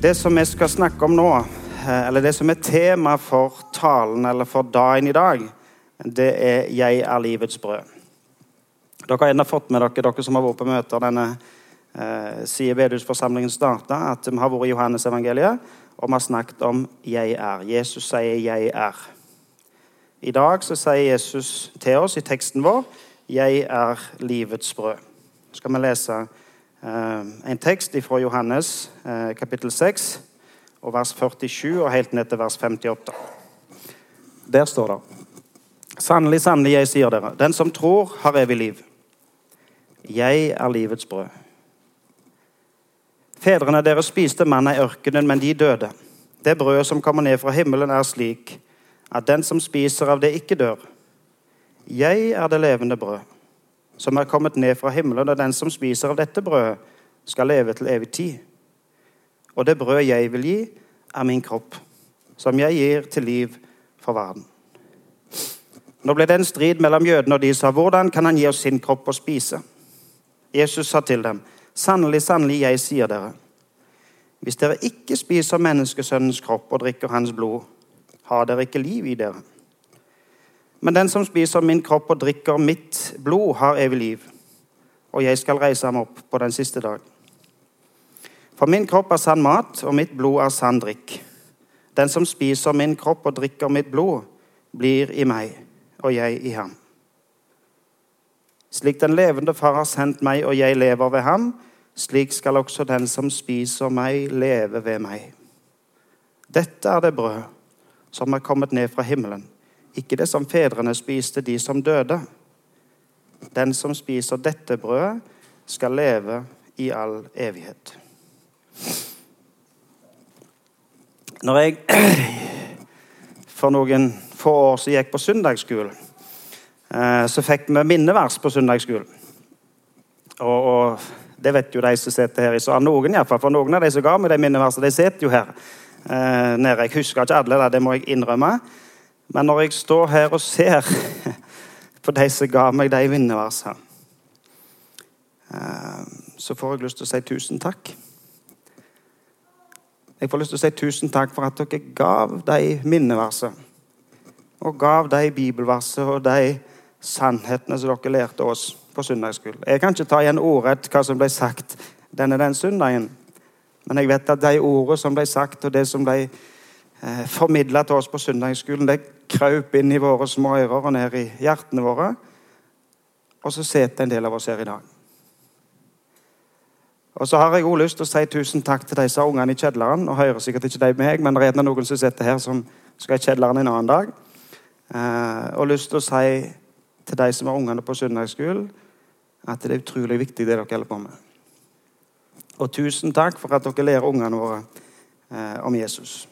Det som vi skal snakke om nå, eh, eller det som er tema for talen eller for dagen i dag, det er 'Jeg er livets brød'. Dere har ennå fått med dere, dere som har vært på møter denne eh, siden bedehusforsamlingen starta, at vi har vært i Johannes-evangeliet og vi har snakket om 'jeg er'. Jesus sier 'jeg er'. I dag så sier Jesus til oss i teksten vår 'Jeg er livets brød'. Så skal vi lese en tekst fra Johannes eh, kapittel 6, og vers 47 og helt ned til vers 58. Der står det Sannelig, sannelig, jeg sier dere, den som tror, har evig liv. Jeg er livets brød. Fedrene deres spiste manna i ørkenen, men de døde. Det brødet som kommer ned fra himmelen, er slik at den som spiser av det, ikke dør. Jeg er det levende brød som er kommet ned fra himmelen, og den som spiser av dette brødet, skal leve til evig tid. Og det brød jeg vil gi, er min kropp, som jeg gir til liv for verden. Nå ble det en strid mellom jødene, og de sa, 'Hvordan kan han gi oss sin kropp å spise?' Jesus sa til dem, 'Sannelig, sannelig, jeg sier dere:" Hvis dere ikke spiser menneskesønnens kropp og drikker hans blod, har dere ikke liv i dere. Men den som spiser min kropp og drikker mitt blod, har evig liv. Og jeg skal reise ham opp på den siste dag. For min kropp er sann mat, og mitt blod er sann drikk. Den som spiser min kropp og drikker mitt blod, blir i meg, og jeg i ham. Slik den levende Far har sendt meg, og jeg lever ved ham, slik skal også den som spiser meg, leve ved meg. Dette er det brød som er kommet ned fra himmelen ikke det som fedrene spiste, de som døde. Den som spiser dette brødet, skal leve i all evighet. Når jeg for noen få år siden gikk på søndagsskolen, eh, så fikk vi minnevers på søndagsskolen. Og, og, det vet jo de som sitter her i salen. Noen, i fall, for noen av de som ga meg de minneversene, de sitter jo her eh, nede. Jeg husker ikke alle, det må jeg innrømme. Men når jeg står her og ser på de som ga meg de vinnerversene, eh, så får jeg lyst til å si tusen takk. Jeg får lyst til å si tusen takk for at dere gav de minneversene. Og gav de bibelversene og de sannhetene som dere lærte oss på søndagsskolen. Jeg kan ikke ta igjen ordrett hva som ble sagt denne den søndagen. Men jeg vet at de ordene som ble sagt, og det som ble eh, formidla til oss på søndagsskolen, det kraup inn i våre små ører og ned i hjertene våre. Og så sitter en del av oss her i dag. Og så har jeg også lyst til å si tusen takk til disse ungene i kjedleren. Og hører sikkert ikke de meg, men det er noen som sitter her som skal i kjedleren en annen dag. Eh, og lyst til å si til de som har ungene på søndagsskolen, at det er utrolig viktig det dere holder på med. Og tusen takk for at dere lærer ungene våre eh, om Jesus.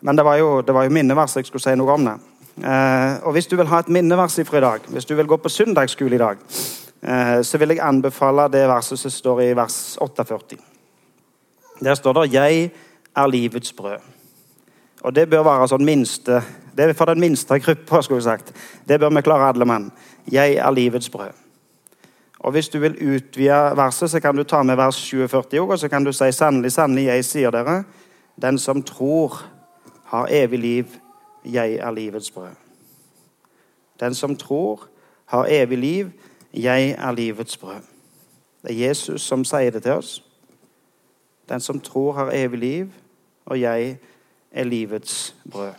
Men det var jo, jo minnevers jeg skulle si noe om det. Eh, og Hvis du vil ha et minnevers fra i dag, hvis du vil gå på søndagsskole i dag, eh, så vil jeg anbefale det verset som står i vers 48. Der står det 'Jeg er livets brød'. Og Det bør være sånn minste, det er for den minste gruppa. skulle jeg sagt. Det bør vi klare alle mann. 'Jeg er livets brød'. Og Hvis du vil utvide verset, så kan du ta med vers 47 og så kan du si 'Sannelig, sannelig, jeg sier dere', den som tror har evig liv. Jeg er livets brød. Den som tror, har evig liv. Jeg er livets brød. Det er Jesus som sier det til oss. Den som tror, har evig liv, og jeg er livets brød.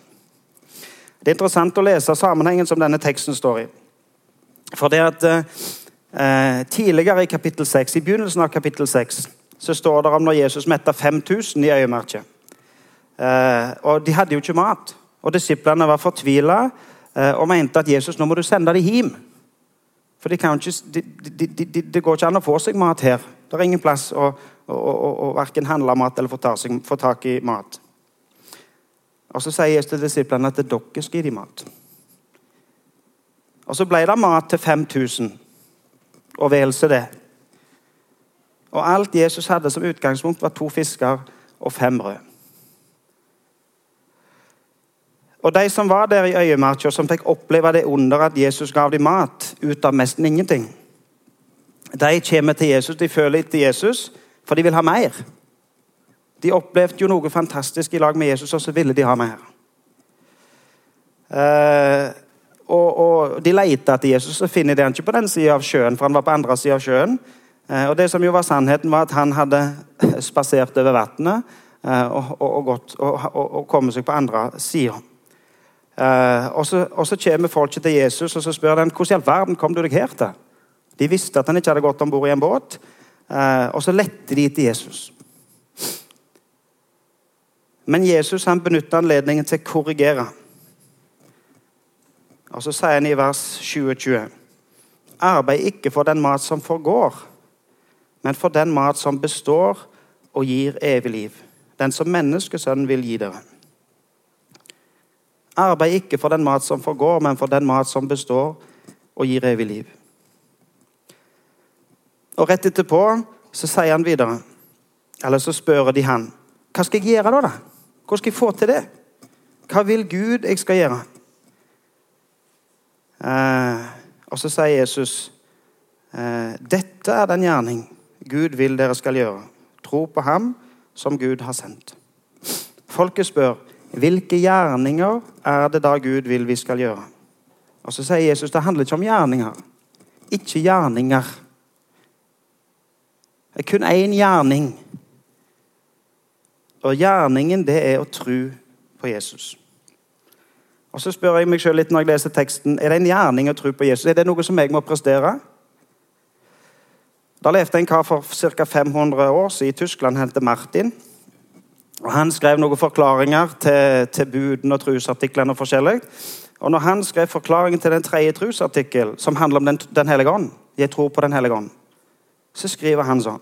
Det er interessant å lese sammenhengen som denne teksten står i. For det at eh, Tidligere i kapittel 6, i begynnelsen av kapittel 6 så står det om når Jesus metta 5000 i øyemerket. Eh, og de hadde jo ikke mat. Og Disiplene var fortvila eh, og mente at Jesus nå må du sende dem hjem. For det, de, de, de, går ikke an å få seg mat her. Det er ingen plass å, å, å, å verken handle mat eller få, seg, få, tak i mat. Og Så sier Jesus til disiplene at dere skal gi dem mat. Og Så ble det mat til 5000, og vel så det. Og alt Jesus hadde som utgangspunkt, var to fisker og fem brød. Og de som var der i øyemarka, som fikk oppleve det under at Jesus gav dem mat ut av nesten ingenting, de kommer til Jesus, de føler etter Jesus, for de vil ha mer. De opplevde jo noe fantastisk i lag med Jesus, og så ville de ha mer. Uh, og, og, De leter etter Jesus, og finner de han ikke på den sida av sjøen, for han var på andre siden av sjøen. Eh, og det som jo var Sannheten var at han hadde spasert over vannet eh, og, og, og, og, kommet seg på andre sida. Eh, og, så, kommer folket til Jesus og så spør den, hvordan i all verden kom du deg her til. De visste at han ikke hadde gått om bord i en båt. Eh, og så lette de til Jesus. Men Jesus han benytter anledningen til å korrigere. Og Så sier han i vers 20-20.: Arbeid ikke for den mat som forgår, men for den mat som består og gir evig liv. Den som menneskesønnen vil gi dere. Arbeid ikke for den mat som forgår, men for den mat som består og gir evig liv. Og Rett etterpå så sier han videre, eller så spør de han, hva skal jeg gjøre da? da? Hvordan skal jeg få til det? Hva vil Gud jeg skal gjøre? Eh, og så sier Jesus eh, dette er den gjerning Gud vil dere skal gjøre. Tro på ham som Gud har sendt. Folket spør hvilke gjerninger er det da Gud vil vi skal gjøre? Og Så sier Jesus det handler ikke om gjerninger. Ikke gjerninger. Det er kun én gjerning. Og gjerningen, det er å tro på Jesus. Og Så spør jeg meg selv litt når jeg leser teksten, er det en gjerning å tro på Jesus. Er det noe som jeg må prestere? Da levde en kar for ca. 500 år siden i Tyskland, het Martin. Og Han skrev noen forklaringer til, til budene og trosartiklene. Og forskjellig. Og når han skrev forklaringen til den tredje trosartikkel, som handler om Den, den hellige ånd, jeg tror på Den hellige ånd, så skriver han sånn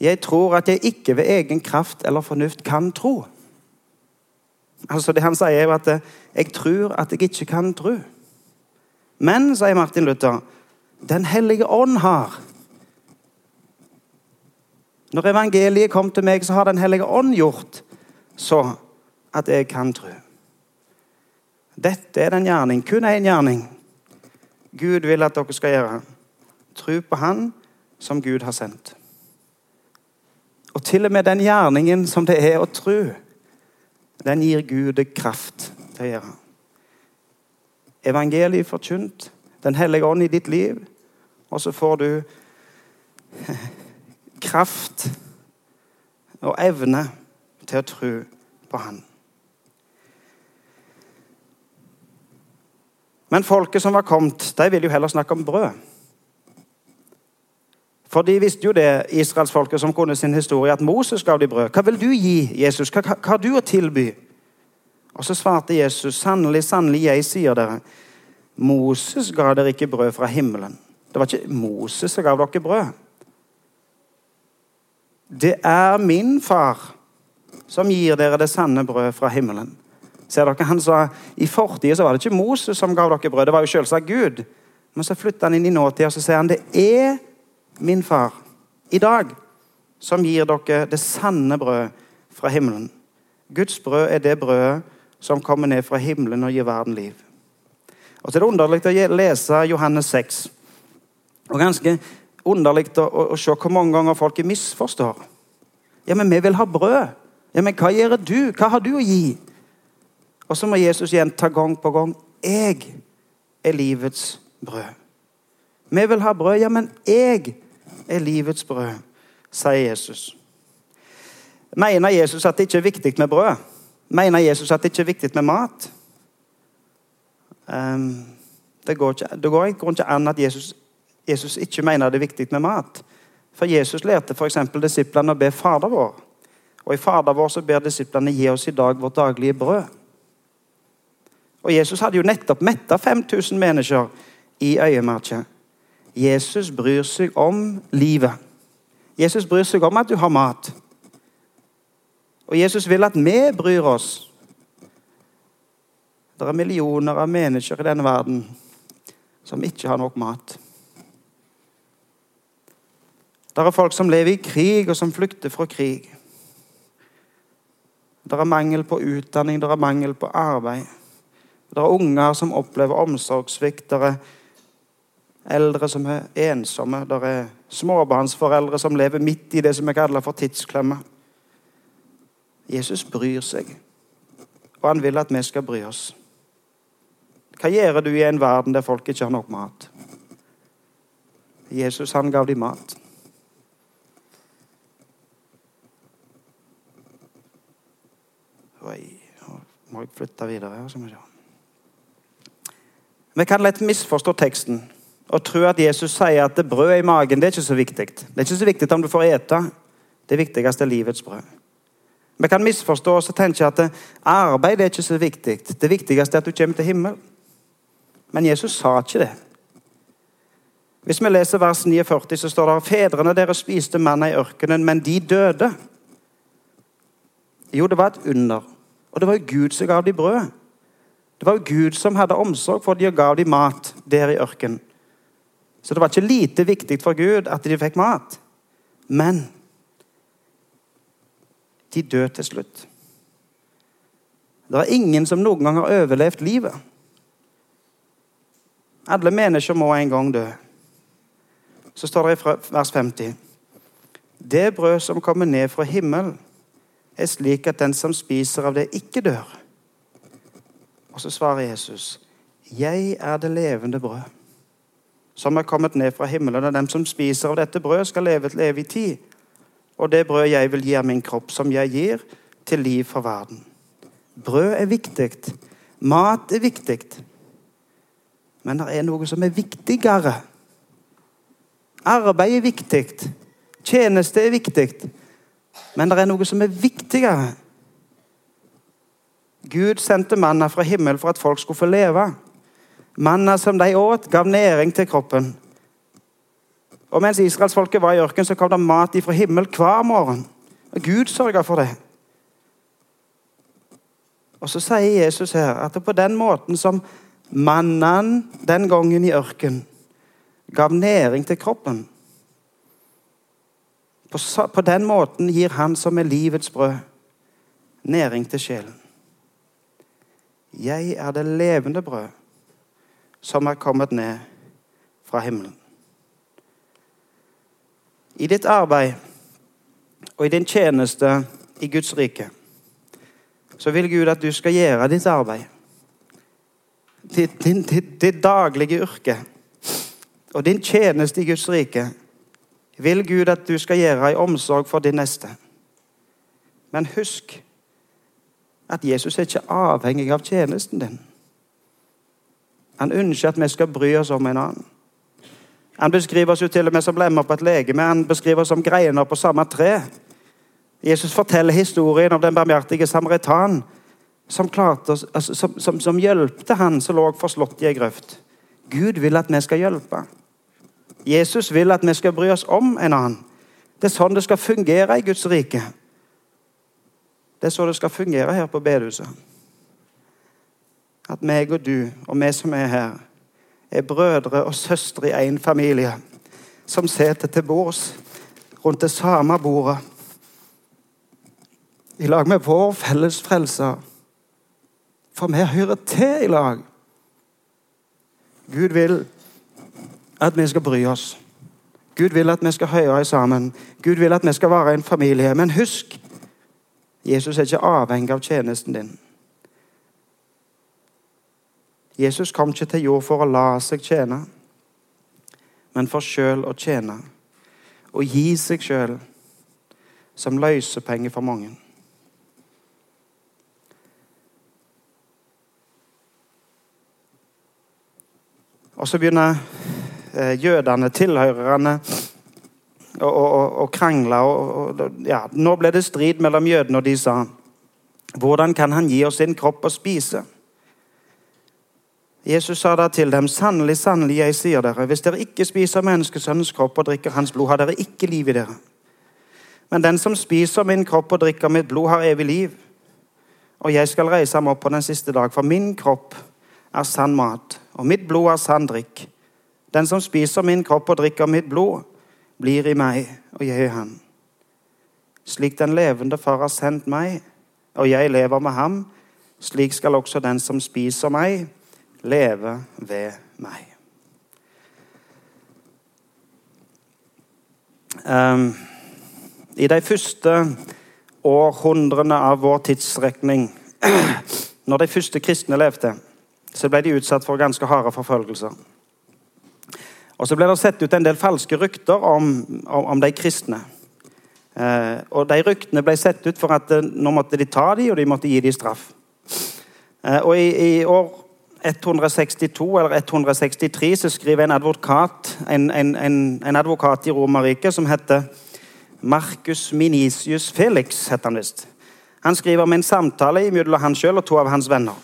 Jeg tror at jeg ikke ved egen kraft eller fornuft kan tro. Altså Det han sier, er at jeg tror at jeg ikke kan tro. Men, sier Martin Luther, Den hellige ånd har. Når evangeliet kom til meg, så har Den hellige ånd gjort så at jeg kan tro. Dette er den gjerning, kun én gjerning, Gud vil at dere skal gjøre. Tro på Han som Gud har sendt. Og til og med den gjerningen som det er å tro, den gir Gud kraft til å gjøre. Evangeliet forkynt, Den hellige ånd i ditt liv, og så får du kraft og evne til å tro på Han. Men folket som var kommet, de ville jo heller snakke om brød. For de visste jo det, israelsfolket som kunne sin historie, at Moses gav dem brød. Hva vil du gi, Jesus? Hva, hva, har du å tilby? Og så svarte Jesus, sannelig, sannelig, jeg sier dere, Moses ga dere ikke brød fra himmelen. Det var ikke Moses som gav dere brød. Det er min far som gir dere det sanne brød fra himmelen. Ser dere, han sa, I fortida var det ikke Moses som gav dere brød, det var jo selvsagt Gud. Men så flytter han inn i nåtida og så sier han, det er min far i dag som gir dere det sanne brød fra himmelen. Guds brød er det brødet som kommer ned fra himmelen og gir verden liv. Og så er det underlig å lese Johannes 6. Og ganske underlig å, å, å se hvor mange ganger folk misforstår. Ja, men vi vil ha brød. Ja, men hva gjør du? Hva har du å gi? Og så må Jesus gjenta gang på gang Jeg er livets brød. Vi vil ha brød. Ja, men jeg er livets brød, sier Jesus. Mener Jesus at det ikke er viktig med brød? Mener Jesus at det ikke er viktig med mat? Um, det går ikke, det går ikke an at Jesus, Jesus ikke mener det er viktig med mat. For Jesus lærte f.eks. disiplene å be Fader vår. Og i Fader vår så ber disiplene gi oss i dag vårt daglige brød. Og Jesus hadde jo nettopp metta 5000 mennesker i øyemerket. Jesus bryr seg om livet. Jesus bryr seg om at du har mat. Og Jesus vil at vi bryr oss. Det er millioner av mennesker i denne verden som ikke har nok mat. Det er folk som lever i krig, og som flykter fra krig. Det er mangel på utdanning, det er mangel på arbeid. Det er unger som opplever omsorgssvikt. Det er eldre som er ensomme. Det er småbarnsforeldre som lever midt i det som vi kaller for tidsklemme. Jesus bryr seg, og han vil at vi skal bry oss. Hva gjør du i en verden der folk ikke har nok mat? Jesus han gav dem mat. Oi, nå må jeg flytte videre her. vi. Vi kan lett misforstå teksten og tro at Jesus sier at det brød i magen det er ikke så viktig. Det er ikke så viktig om du får ete. Det viktigste er livets brød. Vi kan misforstå oss og tenke at arbeid er ikke så viktig. Det viktigste er at du kommer til himmelen. Men Jesus sa ikke det. Hvis vi leser vers 49, så står det fedrene deres spiste manna i ørkenen, men de døde. Jo, det var et under. Og det var jo Gud som gav dem brød. Det var jo Gud som hadde omsorg for dem og gav dem mat der i ørkenen. Så det var ikke lite viktig for Gud at de fikk mat. Men de døde til slutt. Det er ingen som noen gang har overlevd livet. Alle mennesker må en gang dø. Så står det i vers 50. Det brød som kommer ned fra himmelen, er slik at den som spiser av det, ikke dør. Og så svarer Jesus, 'Jeg er det levende brød, som er kommet ned fra himmelen.' Og dem som spiser av dette brødet, skal leve til evig tid. Og det brød jeg vil gi av min kropp, som jeg gir til liv for verden. Brød er viktig. Mat er viktig. Men det er noe som er viktigere. Arbeid er viktig. Tjeneste er viktig. Men det er noe som er viktigere. Gud sendte manna fra himmelen for at folk skulle få leve. Manna som de åt, gav næring til kroppen. Og Mens israelsfolket var i ørkenen, så kom det mat fra himmelen hver morgen. Og Gud sørga for det. Og Så sier Jesus her at det på den måten som mannen den gangen i ørkenen gav næring til kroppen på, på den måten gir Han som er livets brød, næring til sjelen. Jeg er det levende brød som er kommet ned fra himmelen. I ditt arbeid og i din tjeneste i Guds rike så vil Gud at du skal gjøre ditt arbeid. Ditt, ditt, ditt, ditt daglige yrke og din tjeneste i Guds rike vil Gud at du skal gjøre i omsorg for din neste. Men husk at Jesus er ikke avhengig av tjenesten din. Han ønsker at vi skal bry oss om en annen. Han beskriver oss jo til og med som lemmer på et legeme. Han beskriver oss som greiner på samme tre. Jesus forteller historien om den barmhjertige samaritan som, altså, som, som, som hjelpte han som lå forslått i ei grøft. Gud vil at vi skal hjelpe. Jesus vil at vi skal bry oss om en annen. Det er sånn det skal fungere i Guds rike. Det er så det skal fungere her på bedehuset. At meg og du og vi som er her, er brødre og søstre i én familie som sitter til bords rundt det samme bordet i lag med vår felles frelser. For vi hører til i lag. Gud vil at vi skal bry oss. Gud vil at vi skal høre sammen. Gud vil at vi skal være en familie. Men husk, Jesus er ikke avhengig av tjenesten din. Jesus kom ikke til jord for å la seg tjene, men for sjøl å tjene. Og gi seg sjøl som løsepenger for mange. Og så begynner jødene, tilhørerne, og, krangla. Ja, nå ble det strid mellom jødene, og de sa hvordan kan han gi oss sin kropp å spise? Jesus sa da til dem, sannelig, sannelig, jeg sier dere, hvis dere ikke spiser menneskesønnens kropp og drikker hans blod, har dere ikke liv i dere. Men den som spiser min kropp og drikker mitt blod, har evig liv. Og jeg skal reise ham opp på den siste dag, for min kropp er sann mat, og mitt blod er sann drikk. Den som spiser min kropp og drikker mitt blod, blir i meg, og jeg i han. Slik den levende Far har sendt meg, og jeg lever med ham, slik skal også den som spiser meg, leve ved meg. Um, I de første århundrene av vår tidsrekning, når de første kristne levde, så ble de utsatt for ganske harde forfølgelser. Og Så ble det sett ut en del falske rykter om, om, om de kristne. Eh, og De ryktene ble sett ut for at eh, nå måtte de ta dem, og de måtte gi dem straff. Eh, og i, i, år 162 eller 163 så skriver en advokat, en, en, en advokat i Romerriket som heter Marcus Minisius Felix. heter Han visst. Han skriver om en samtale mellom han sjøl og to av hans venner.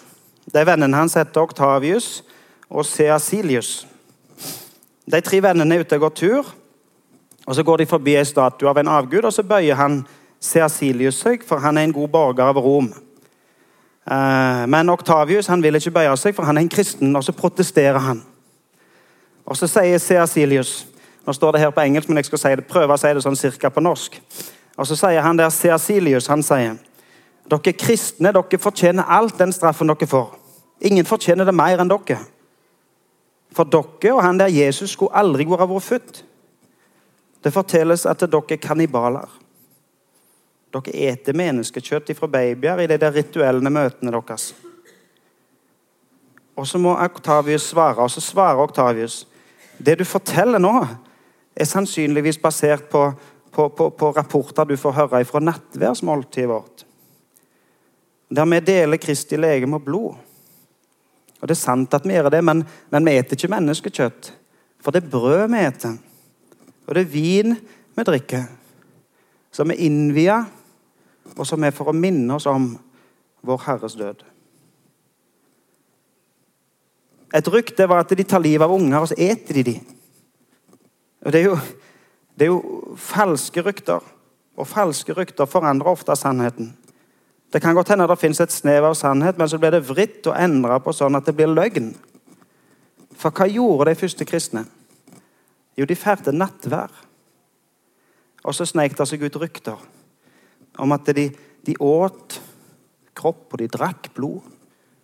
De Vennene hans heter Octavius og Seasilius. De tre vennene er ute og går tur. og Så går de forbi en statue av en avgud, og så bøyer han Seasilius seg, for han er en god borger av Rom. Eh, men Octavius han vil ikke bøye seg, for han er en kristen, og så protesterer han. Og Så sier Seasilius Nå står det her på engelsk, men jeg skal si det, prøve å si det sånn cirka på norsk. Og Så sier han der Seasilius han sier, dere kristne dere fortjener alt den straffen dere får. Ingen fortjener det mer enn dere. For dere og han der Jesus skulle aldri vært født. Det fortelles at dere er kannibaler. Dere eter menneskekjøtt fra babyer i de der rituelle møtene deres. Og så må Octavius svare, og så svarer Octavius Det du forteller nå, er sannsynligvis basert på, på, på, på rapporter du får høre fra nattværsmåltidet vårt. Der vi deler Kristi legeme og blod. Og Det er sant at vi gjør det, men, men vi eter ikke menneskekjøtt. For det er brød vi eter. Og det er vin vi drikker. Som er innvia, og som er for å minne oss om vår Herres død. Et rykte var at de tar livet av unger, og så eter de de. Og det er, jo, det er jo falske rykter. Og falske rykter forandrer ofte sannheten. Det kan godt hende det fins et snev av sannhet, men så blir det vridd og endra på sånn at det blir løgn. For hva gjorde de første kristne? Jo, de ferdte nattvær. Og så sneik det seg ut rykter om at de, de, åt kropp, og de drakk blod.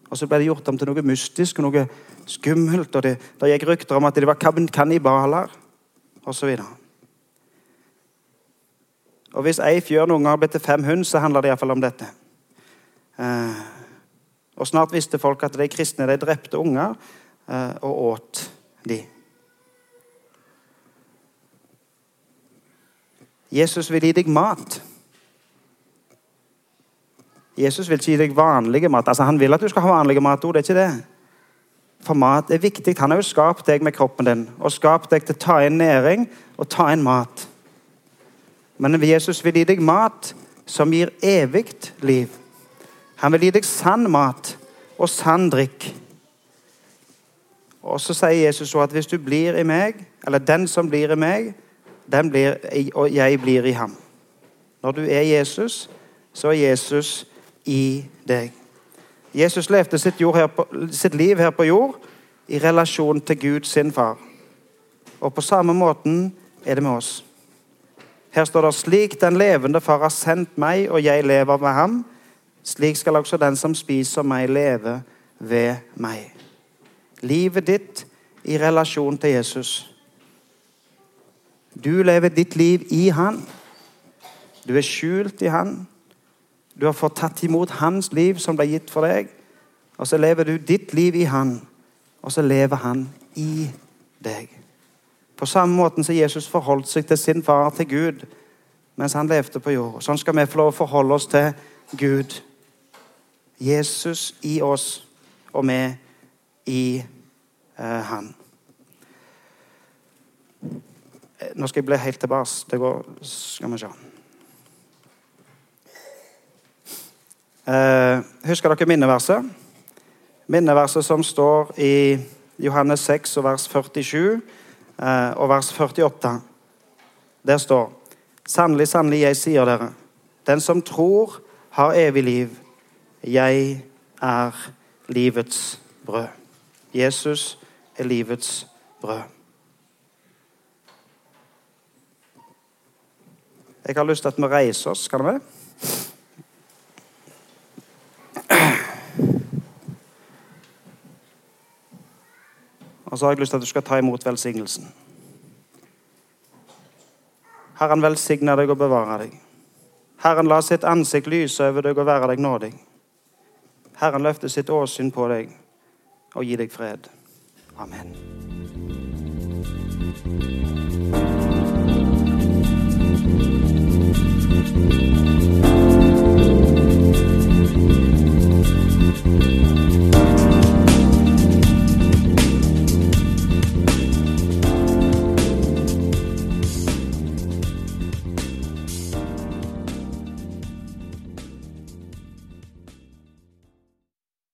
Og så ble det gjort om til noe mystisk og noe skummelt. og Det, det gikk rykter om at de var kannibaler, osv. Og, og hvis ei fjørn unge har blitt til fem hund, så handler det iallfall om dette. Eh, og Snart visste folk at de kristne de drepte unger eh, og åt de. Jesus vil gi deg mat. Jesus vil ikke gi deg vanlige mat. Altså, han vil at du skal ha vanlige mat det er ikke det. For mat er viktig. Han har jo skapt deg med kroppen din og skapt deg til å ta inn næring og ta inn mat. Men Jesus vil gi deg mat som gir evig liv. Han vil gi deg sann mat og sann drikk. Og så sier Jesus så at hvis du blir i meg, eller den som blir i meg, den blir, og jeg blir i ham. Når du er Jesus, så er Jesus i deg. Jesus levde sitt, på, sitt liv her på jord i relasjon til Gud, sin far. Og på samme måten er det med oss. Her står det slik den levende far har sendt meg, og jeg lever med ham. Slik skal også den som spiser meg, leve ved meg. Livet ditt i relasjon til Jesus. Du lever ditt liv i Han. Du er skjult i Han. Du har fått tatt imot Hans liv som ble gitt for deg. Og så lever du ditt liv i Han, og så lever Han i deg. På samme måten som Jesus forholdt seg til sin far, til Gud, mens han levde på jord. Sånn skal vi få lov å forholde oss til Gud Jesus i oss, og vi i eh, Han. Nå skal jeg bli helt tilbake. Det går Skal vi se. Uh, husker dere minneverset? Minneverset som står i Johannes 6 og vers 47 uh, eh, og vers 48. Der står Sannelig, sannelig, jeg sier dere, den som tror, har evig liv. 'Jeg er livets brød'. Jesus er livets brød. Jeg har lyst til at vi reiser oss. Kan vi? Og så har jeg lyst til at du skal ta imot velsignelsen. Herren velsigne deg og bevare deg. Herren la sitt ansikt lyse over deg og være deg nådig. Herren løfter sitt åsyn på deg og gir deg fred. Amen.